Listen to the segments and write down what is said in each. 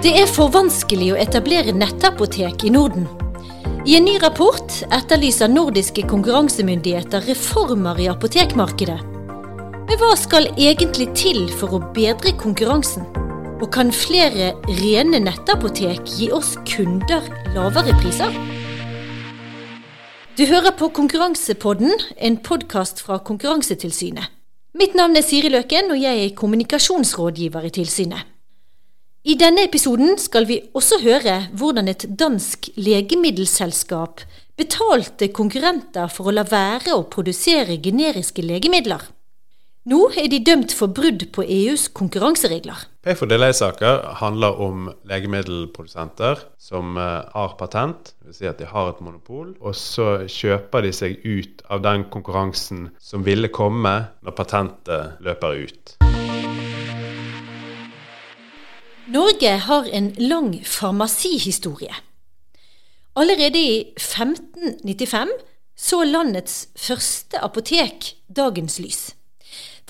Det er for vanskelig å etablere nettapotek i Norden. I en ny rapport etterlyser nordiske konkurransemyndigheter reformer i apotekmarkedet. Men hva skal egentlig til for å bedre konkurransen? Og kan flere rene nettapotek gi oss kunder lavere priser? Du hører på Konkurransepodden, en podkast fra Konkurransetilsynet. Mitt navn er Siri Løken, og jeg er kommunikasjonsrådgiver i tilsynet. I denne episoden skal vi også høre hvordan et dansk legemiddelselskap betalte konkurrenter for å la være å produsere generiske legemidler. Nå er de dømt for brudd på EUs konkurranseregler. Pay for delay-saker handler om legemiddelprodusenter som eh, har patent, dvs. Si at de har et monopol, og så kjøper de seg ut av den konkurransen som ville komme når patentet løper ut. Norge har en lang farmasihistorie. Allerede i 1595 så landets første apotek dagens lys.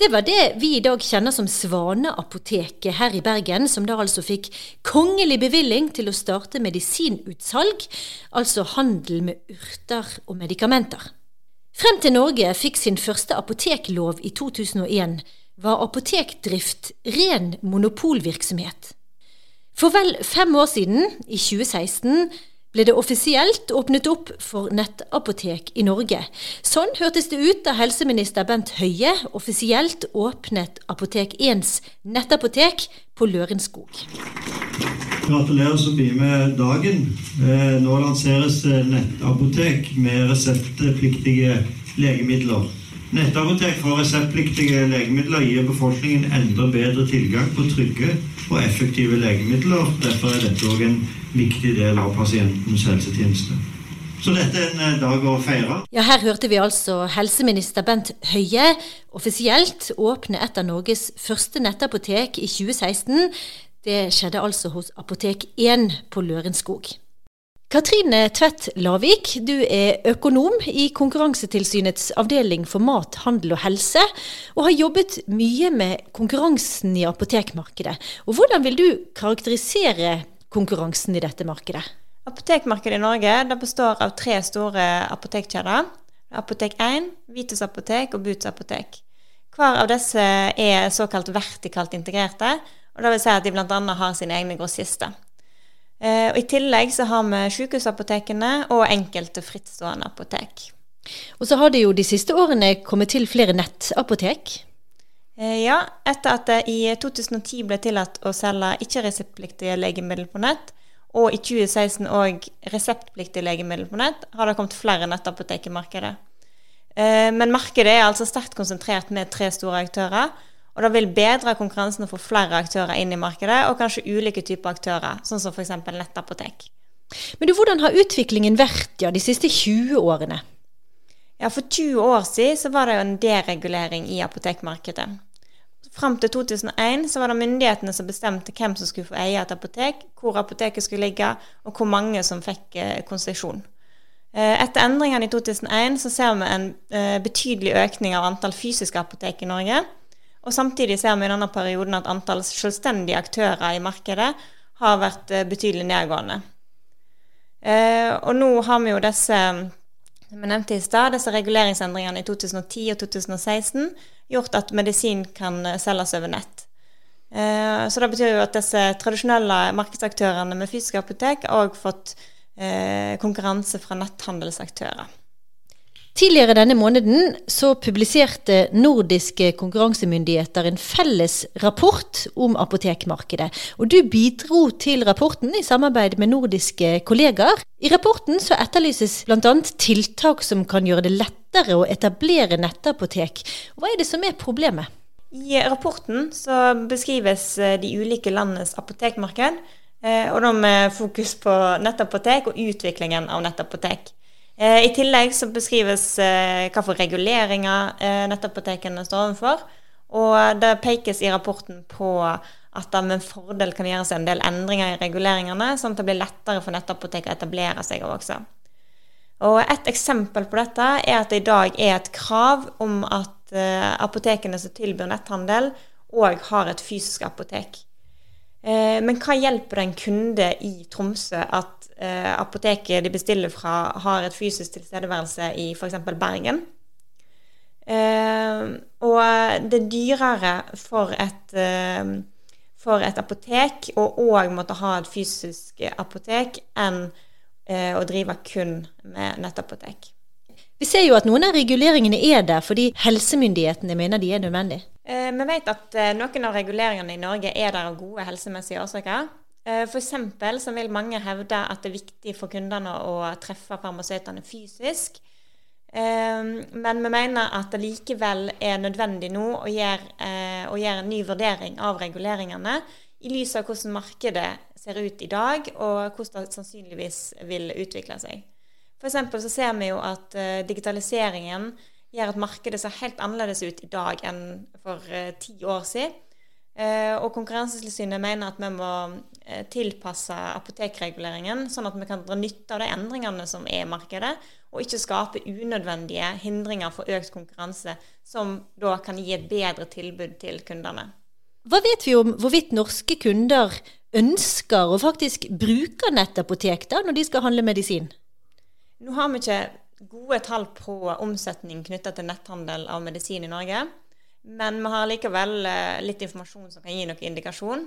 Det var det vi i dag kjenner som Svaneapoteket her i Bergen, som da altså fikk kongelig bevilling til å starte medisinutsalg, altså handel med urter og medikamenter. Frem til Norge fikk sin første apoteklov i 2001, var apotekdrift ren monopolvirksomhet. For vel fem år siden, i 2016, ble det offisielt åpnet opp for nettapotek i Norge. Sånn hørtes det ut da helseminister Bent Høie offisielt åpnet Apotek 1s nettapotek på Lørenskog. Gratulerer så mye med dagen. Eh, nå lanseres eh, nettapotek med reseptpliktige legemidler. Nettapotek for reseptpliktige legemidler gir befolkningen enda bedre tilgang på trygge og effektive legemidler. Derfor er dette òg en viktig del av pasientens helsetjeneste. Så dette er en eh, dag å feire. Ja, Her hørte vi altså helseminister Bent Høie offisielt åpne et av Norges første nettapotek i 2016. Det skjedde altså hos Apotek 1 på Lørenskog. Katrine Tvedt Lavik, du er økonom i Konkurransetilsynets avdeling for mat, handel og helse, og har jobbet mye med konkurransen i apotekmarkedet. Og hvordan vil du karakterisere konkurransen i dette markedet? Apotekmarkedet i Norge består av tre store apotekkjeder. Apotek 1, Vitus apotek og Boots apotek. Hver av disse er såkalt vertikalt integrerte, og det vil si at de bl.a. har sine egne grossister. Eh, og I tillegg så har vi sykehusapotekene og enkelte frittstående apotek. Og så har det jo de siste årene kommet til flere nettapotek? Eh, ja, etter at det i 2010 ble tillatt å selge ikke-reseptpliktige legemidler på nett, og i 2016 òg reseptpliktige legemidler på nett, har det kommet flere nettapotek i markedet. Eh, men markedet er altså sterkt konsentrert med tre store aktører. Og det vil bedre konkurransen å få flere aktører inn i markedet, og kanskje ulike typer aktører, sånn som f.eks. nettapotek. Men du, hvordan har utviklingen vært ja, de siste 20 årene? Ja, For 20 år siden så var det jo en deregulering i apotekmarkedet. Fram til 2001 så var det myndighetene som bestemte hvem som skulle få eie et apotek, hvor apoteket skulle ligge, og hvor mange som fikk eh, konsesjon. Eh, etter endringene i 2001 så ser vi en eh, betydelig økning av antall fysiske apotek i Norge. Og samtidig ser vi i denne perioden at antall selvstendige aktører i markedet har vært eh, betydelig nedgående. Eh, og nå har vi jo disse som nevnte i stad, disse reguleringsendringene i 2010 og 2016 gjort at medisin kan eh, selges over nett. Så det betyr jo at disse tradisjonelle markedsaktørene med fysiske apotek har òg fått konkurranse fra netthandelsaktører. Tidligere denne måneden så publiserte nordiske konkurransemyndigheter en felles rapport om apotekmarkedet. Og du bidro til rapporten i samarbeid med nordiske kollegaer. I rapporten så etterlyses bl.a. tiltak som kan gjøre det lettere å etablere nettapotek. Hva er det som er problemet? I rapporten så beskrives eh, de ulike landenes apotekmarked, eh, og da med fokus på nettapotek og utviklingen av nettapotek. Eh, I tillegg så beskrives hva hvilke reguleringer eh, nettapotekene står overfor. Og det pekes i rapporten på at det med fordel kan gjøres en del endringer i reguleringene, sånn at det blir lettere for nettapotek å etablere seg også. Og Et eksempel på dette er at det i dag er et krav om at apotekene som tilbyr netthandel, òg har et fysisk apotek. Eh, men hva hjelper det en kunde i Tromsø at eh, apoteket de bestiller fra, har et fysisk tilstedeværelse i f.eks. Bergen? Eh, og det er dyrere for et, for et apotek å òg måtte ha et fysisk apotek enn å drive kun med nettapotek. Vi ser jo at noen av reguleringene er der fordi helsemyndighetene mener de er nødvendige. Eh, vi vet at eh, noen av reguleringene i Norge er der av gode helsemessige årsaker. Eh, F.eks. så vil mange hevde at det er viktig for kundene å treffe farmasøytene fysisk. Men vi mener at det likevel er nødvendig nå å gjøre, å gjøre en ny vurdering av reguleringene i lys av hvordan markedet ser ut i dag, og hvordan det sannsynligvis vil utvikle seg. For så ser vi jo at digitaliseringen gjør at markedet ser helt annerledes ut i dag enn for uh, ti år siden. Uh, og Konkurransetilsynet mener at vi må tilpasse apotekreguleringen, sånn at vi kan dra nytte av de endringene som er i markedet, og ikke skape unødvendige hindringer for økt konkurranse, som da kan gi et bedre tilbud til kundene. Hva vet vi om hvorvidt norske kunder ønsker og faktisk bruker nettapotek da, når de skal handle medisin? Nå har vi ikke gode tall på omsetning knytta til netthandel av medisin i Norge. Men vi har likevel eh, litt informasjon som kan gi noen indikasjon.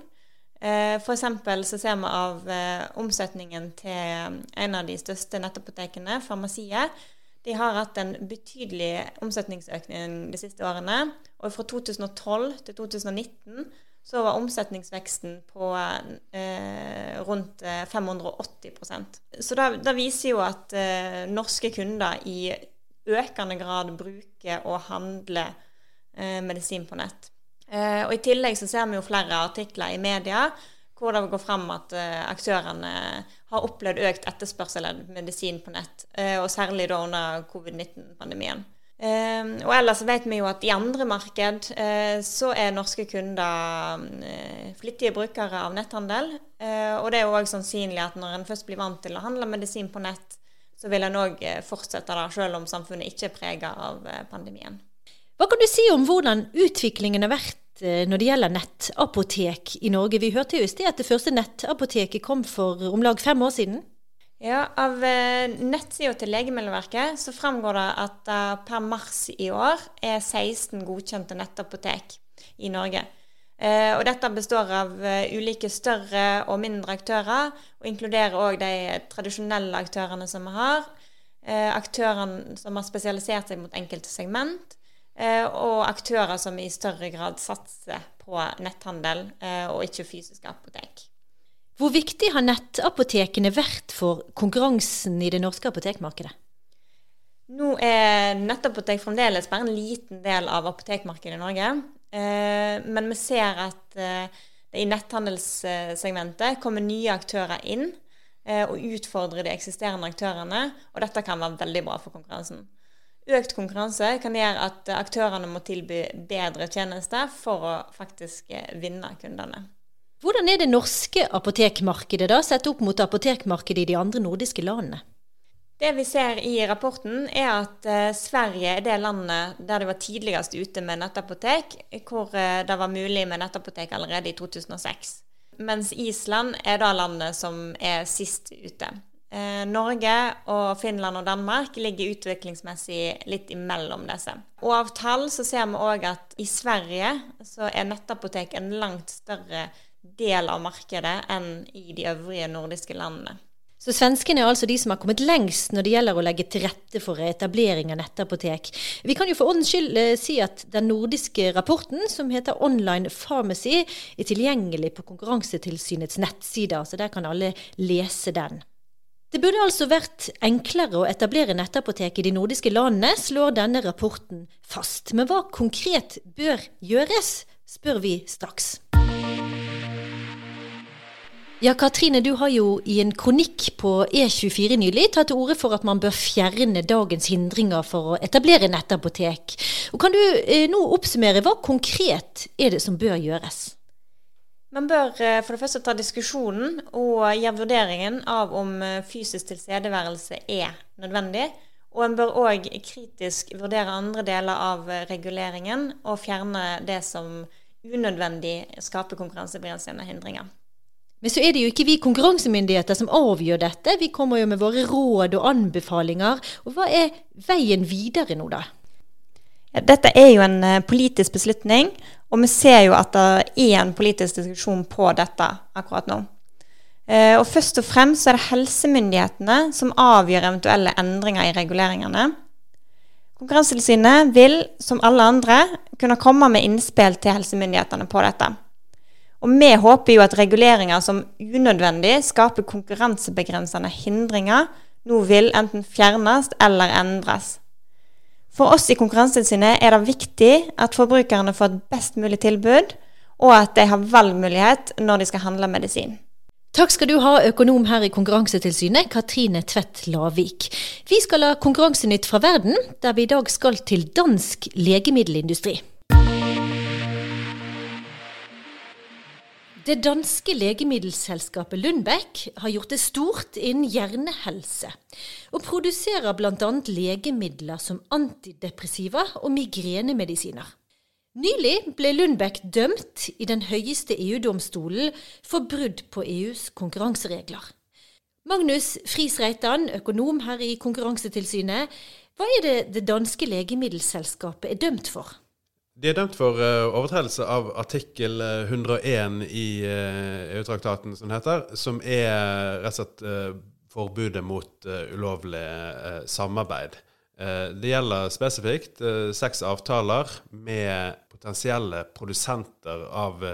Eh, F.eks. så ser vi av eh, omsetningen til en av de største nettapotekene, Farmasiet. De har hatt en betydelig omsetningsøkning de siste årene. Og fra 2012 til 2019 så var omsetningsveksten på eh, rundt 580 eh, Så det, viser jo at eh, norske kunder i økende grad bruker og handler eh, medisin på nett. Eh, og I tillegg så ser vi jo flere artikler i media hvor det går fram at uh, aktørene har opplevd økt etterspørsel av medisin på nett, og særlig da under covid-19-pandemien. Uh, og ellers vet vi jo at i andre marked uh, så er norske kunder uh, flittige brukere av netthandel. og det er jo òg sannsynlig at når en først blir vant til å handle medisin på nett, så vil en òg fortsette det, selv om samfunnet ikke er prega av pandemien. Hva kan du si om hvordan utviklingen har vært når det gjelder nettapotek i Norge? Vi hørte jo i sted at det første nettapoteket kom for om lag fem år siden. Ja, Av eh, nettsida til Legemiddelverket så framgår det at per mars i år er 16 godkjente nettapotek i Norge. Eh, og dette består av eh, ulike større og mindre aktører, og inkluderer òg de tradisjonelle aktørene som vi har. Aktørene som har spesialisert seg mot enkelte segment, og aktører som i større grad satser på netthandel og ikke fysiske apotek. Hvor viktig har nettapotekene vært for konkurransen i det norske apotekmarkedet? Nå er nettapotek fremdeles bare en liten del av apotekmarkedet i Norge. Eh, men vi ser at eh, det i netthandelssegmentet kommer nye aktører inn eh, og utfordrer de eksisterende aktørene. Og dette kan være veldig bra for konkurransen. Økt konkurranse kan gjøre at aktørene må tilby bedre tjenester for å faktisk vinne kundene. Hvordan er det norske apotekmarkedet da, sett opp mot apotekmarkedet i de andre nordiske landene? Det vi ser i rapporten, er at eh, Sverige er det landet der de var tidligst ute med nettapotek, hvor eh, det var mulig med nettapotek allerede i 2006. Mens Island er da landet som er sist ute. Eh, Norge og Finland og Danmark ligger utviklingsmessig litt imellom disse. Og av tall så ser vi òg at i Sverige så er nettapotek en langt større del av markedet enn i de øvrige nordiske landene. Så svenskene er altså de som har kommet lengst når det gjelder å legge til rette for etablering av nettapotek. Vi kan jo for ordens skyld eh, si at den nordiske rapporten, som heter Online Pharmacy, er tilgjengelig på Konkurransetilsynets nettsider, så der kan alle lese den. Det burde altså vært enklere å etablere nettapotek i de nordiske landene, slår denne rapporten fast. Men hva konkret bør gjøres, spør vi straks. Ja, Katrine, du har jo i en kronikk på E24 nylig tatt til orde for at man bør fjerne dagens hindringer for å etablere nettapotek. Og kan du eh, nå oppsummere hva konkret er det som bør gjøres? Man bør eh, for det første ta diskusjonen og gjøre vurderingen av om eh, fysisk tilstedeværelse er nødvendig. Og en bør òg kritisk vurdere andre deler av eh, reguleringen og fjerne det som unødvendig skaper konkurransebegrensende hindringer. Men så er det jo ikke vi konkurransemyndigheter som avgjør dette. Vi kommer jo med våre råd og anbefalinger. Og hva er veien videre nå, da? Ja, dette er jo en uh, politisk beslutning, og vi ser jo at det er en politisk diskusjon på dette akkurat nå. Uh, og Først og fremst er det helsemyndighetene som avgjør eventuelle endringer i reguleringene. Konkurransetilsynet vil, som alle andre, kunne komme med innspill til helsemyndighetene på dette. Og vi håper jo at reguleringer som unødvendig skaper konkurransebegrensende hindringer, nå vil enten fjernes eller endres. For oss i Konkurransetilsynet er det viktig at forbrukerne får et best mulig tilbud, og at de har valgmulighet når de skal handle medisin. Takk skal du ha, økonom her i Konkurransetilsynet, Katrine Tvedt Lavik. Vi skal ha Konkurransenytt fra verden, der vi i dag skal til dansk legemiddelindustri. Det danske legemiddelselskapet Lundbeck har gjort det stort innen hjernehelse, og produserer bl.a. legemidler som antidepressiva og migrenemedisiner. Nylig ble Lundbeck dømt i den høyeste EU-domstolen for brudd på EUs konkurranseregler. Magnus Friis Reitan, økonom her i Konkurransetilsynet, hva er det det danske legemiddelselskapet er dømt for? De er dømt for uh, overtredelse av artikkel 101 eh, i uh, EU-traktaten, som heter, som er rett og slett uh, forbudet mot ulovlig samarbeid. det gjelder spesifikt seks avtaler med potensielle produsenter av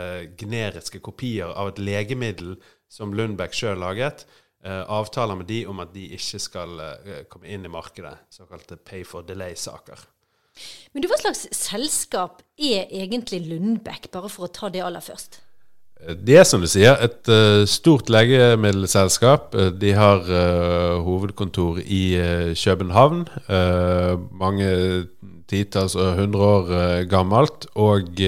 generiske kopier av et legemiddel som Lundbeck sjøl laget. avtaler med de om at de ikke skal komme inn i markedet, såkalte pay for delay-saker. Men du, hva slags selskap er egentlig Lundbekk, bare for å ta det aller først? Det er som du sier, et uh, stort legemiddelselskap. Eh, de har uh, hovedkontor i uh, København. mange titalls og hundre år gammelt. Og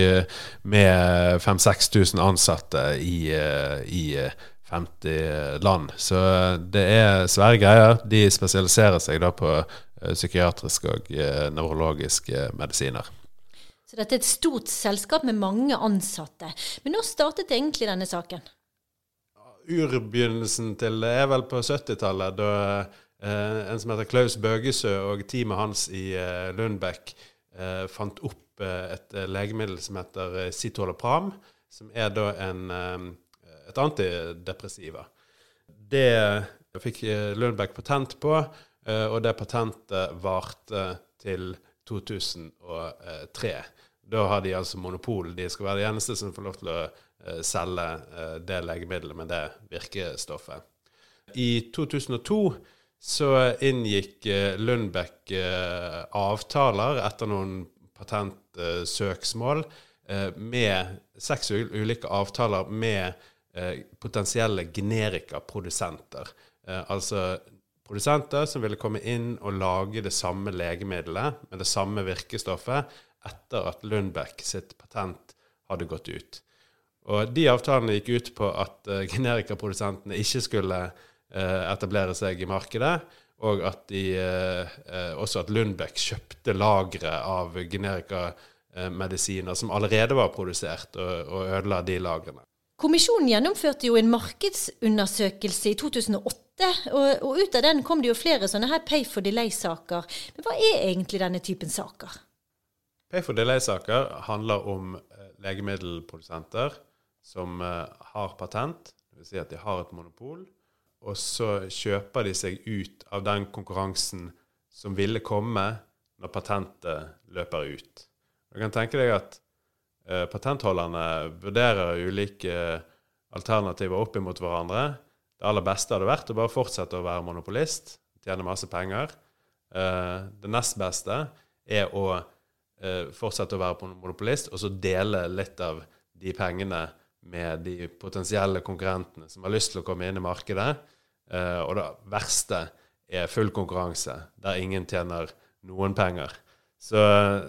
med 5000-6000 ansatte i, i 50 land. Så det er svære greier. De spesialiserer seg da på Eh, psykiatriske og eh, nevrologiske medisiner. Så dette er et stort selskap med mange ansatte. Men når startet egentlig denne saken? Urbegynnelsen til det er vel på 70-tallet, da eh, en som heter Klaus Bøgesø og teamet hans i eh, Lundbekk eh, fant opp eh, et legemiddel som heter Citalopram, som er da en, et antidepressiva. Det fikk Lundbekk patent på. Eh, og det patentet varte til 2003. Da har de altså monopol. De skal være de eneste som får lov til å uh, selge uh, det legemiddelet med det virkestoffet. I 2002 så inngikk Lundbekk avtaler etter noen patentsøksmål med seks ulike avtaler med potensielle generikaprodusenter. altså produsenter som ville komme inn og lage det samme legemiddelet med det samme virkestoffet etter at Lundbeck sitt patent hadde gått ut. Og De avtalene gikk ut på at uh, generikaprodusentene ikke skulle uh, etablere seg i markedet, og at de, uh, også at Lundbeck kjøpte lagre av generikamedisiner som allerede var produsert, og ødela de lagrene. Kommisjonen gjennomførte jo en markedsundersøkelse i 2008, og, og, ut av den kom det jo flere sånne her pay for delay-saker. Men hva er egentlig denne typen saker? Pay for delay-saker handler om eh, legemiddelprodusenter som eh, har patent, dvs. Si at de har et monopol, og så kjøper de seg ut av den konkurransen som ville komme når patentet løper ut. Du kan tenke deg at patentholderne vurderer ulike alternativer opp imot hverandre. Det aller beste hadde vært å bare fortsette å være monopolist, tjene masse penger. Eh, det nest beste er å eh, fortsette å være monopolist, og så dele litt av de pengene med de potensielle konkurrentene som har lyst til å komme inn i markedet. Og det verste er full konkurranse, der ingen tjener noen penger. Så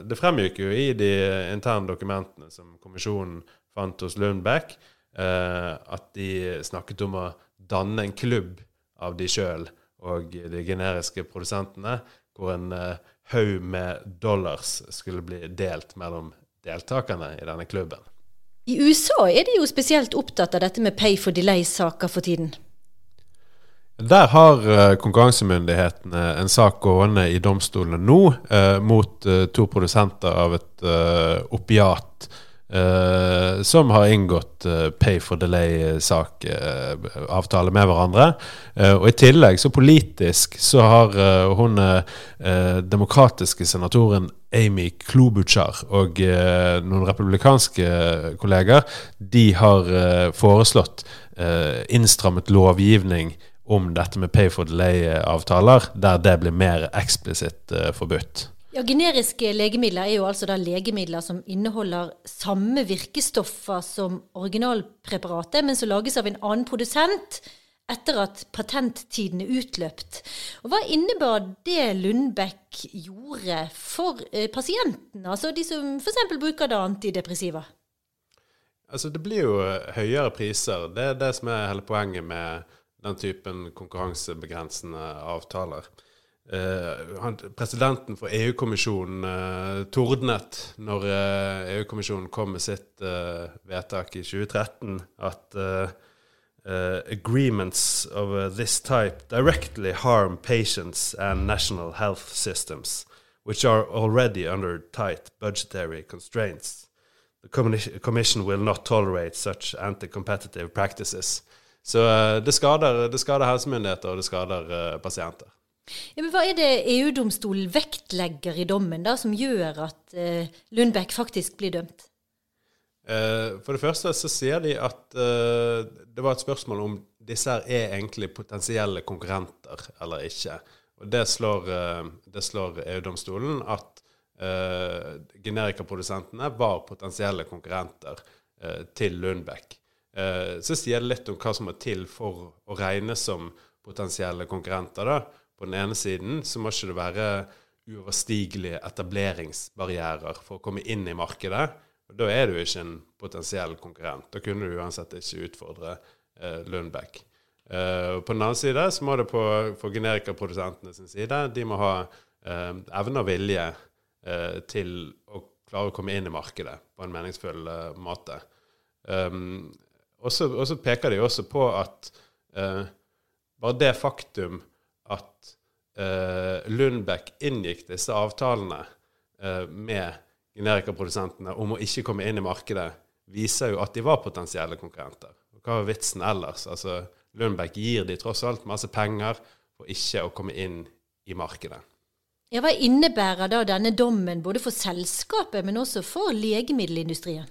det fremgikk jo i de interne dokumentene som kommisjonen fant hos Lundbeck, eh, at de snakket om å danne en klubb av de sjøl og de generiske produsentene, hvor en eh, haug med dollars skulle bli delt mellom deltakerne i denne klubben. I USA er de jo spesielt opptatt av dette med pay for delay-saker for tiden. Der har uh, konkurransemyndighetene en sak gående i domstolene nå eh, mot uh, to produsenter av et opiat som har inngått pay for delay-sak-avtale med hverandre. og I tillegg, så politisk, så har hun demokratiske senatoren Amy Klobuchar og noen republikanske kolleger de har foreslått innstrammet lovgivning om dette med pay for delay-avtaler, der det blir mer eksplisitt uh, forbudt. Ja, Generiske legemidler er jo altså da legemidler som inneholder samme virkestoffer som originalpreparatet, men som lages av en annen produsent etter at patenttiden er utløpt. Og Hva innebar det Lundbekk gjorde for eh, pasientene, altså de som f.eks. bruker da antidepressiva? Altså Det blir jo høyere priser. Det er det som er hele poenget med den typen konkurransebegrensende avtaler. Eh, han, presidenten for EU-kommisjonen eh, tordnet når eh, EU-kommisjonen kom med sitt eh, vedtak i 2013, at eh, eh, agreements of this type directly harm patients and national health systems, which are already under tight budgetary constraints. The Commission will not tolerate such anti-competitive practices. Så eh, det skader, det skader helsemyndigheter, og det skader uh, pasienter. Ja, men Hva er det EU-domstolen vektlegger i dommen da, som gjør at uh, Lundbekk faktisk blir dømt? For det første så sier de at det var et spørsmål om disse her er egentlig potensielle konkurrenter eller ikke. Og det slår, slår EU-domstolen at generikaprodusentene var potensielle konkurrenter til Lundbekk. Eh, så sier det litt om hva som må til for å regnes som potensielle konkurrenter. da. På den ene siden så må ikke det være uoverstigelige etableringsbarrierer for å komme inn i markedet. Og Da er du ikke en potensiell konkurrent. Da kunne du uansett ikke utfordre eh, Lundbekk. Eh, på den annen side så må det på, for generikaprodusentene sin side De må ha eh, evne og vilje eh, til å klare å komme inn i markedet på en meningsfull eh, måte. Um, og så peker de også på at eh, bare det faktum at eh, Lundbekk inngikk disse avtalene eh, med generikaprodusentene om å ikke komme inn i markedet, viser jo at de var potensielle konkurrenter. Hva var vitsen ellers? Altså, Lundbekk gir de tross alt masse penger for ikke å komme inn i markedet. Ja, Hva innebærer da denne dommen både for selskapet, men også for legemiddelindustrien?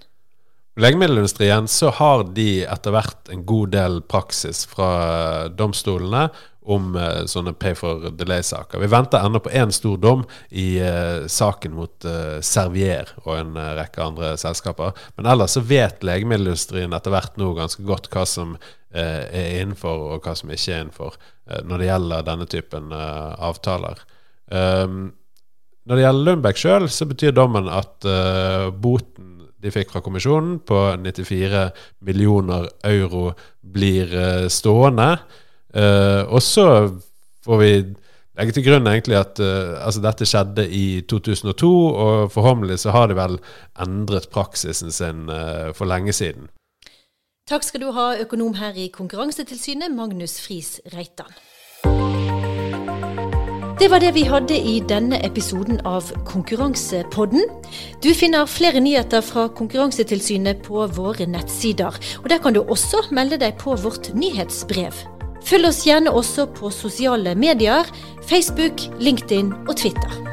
Legemiddelindustrien så har de etter hvert en god del praksis fra domstolene om uh, sånne pay for delay-saker. Vi venter ennå på én stor dom i uh, saken mot uh, Servier og en rekke andre selskaper. Men ellers så vet legemiddelindustrien etter hvert nå ganske godt hva som er innenfor, og hva som ikke er innenfor når det gjelder denne typen avtaler. Um, når det gjelder Lundbekk sjøl, så betyr dommen at boten de fikk fra kommisjonen på 94 millioner euro blir uh, stående. Uh, og så får vi legge til grunn egentlig at uh, altså dette skjedde i 2002, og forhåpentlig så har de vel endret praksisen sin for lenge siden. Takk skal du ha, økonom her i Konkurransetilsynet, Magnus Friis Reitan. Det var det vi hadde i denne episoden av Konkurransepodden. Du finner flere nyheter fra Konkurransetilsynet på våre nettsider. Og Der kan du også melde deg på vårt nyhetsbrev. Følg oss gjerne også på sosiale medier, Facebook, LinkedIn og Twitter.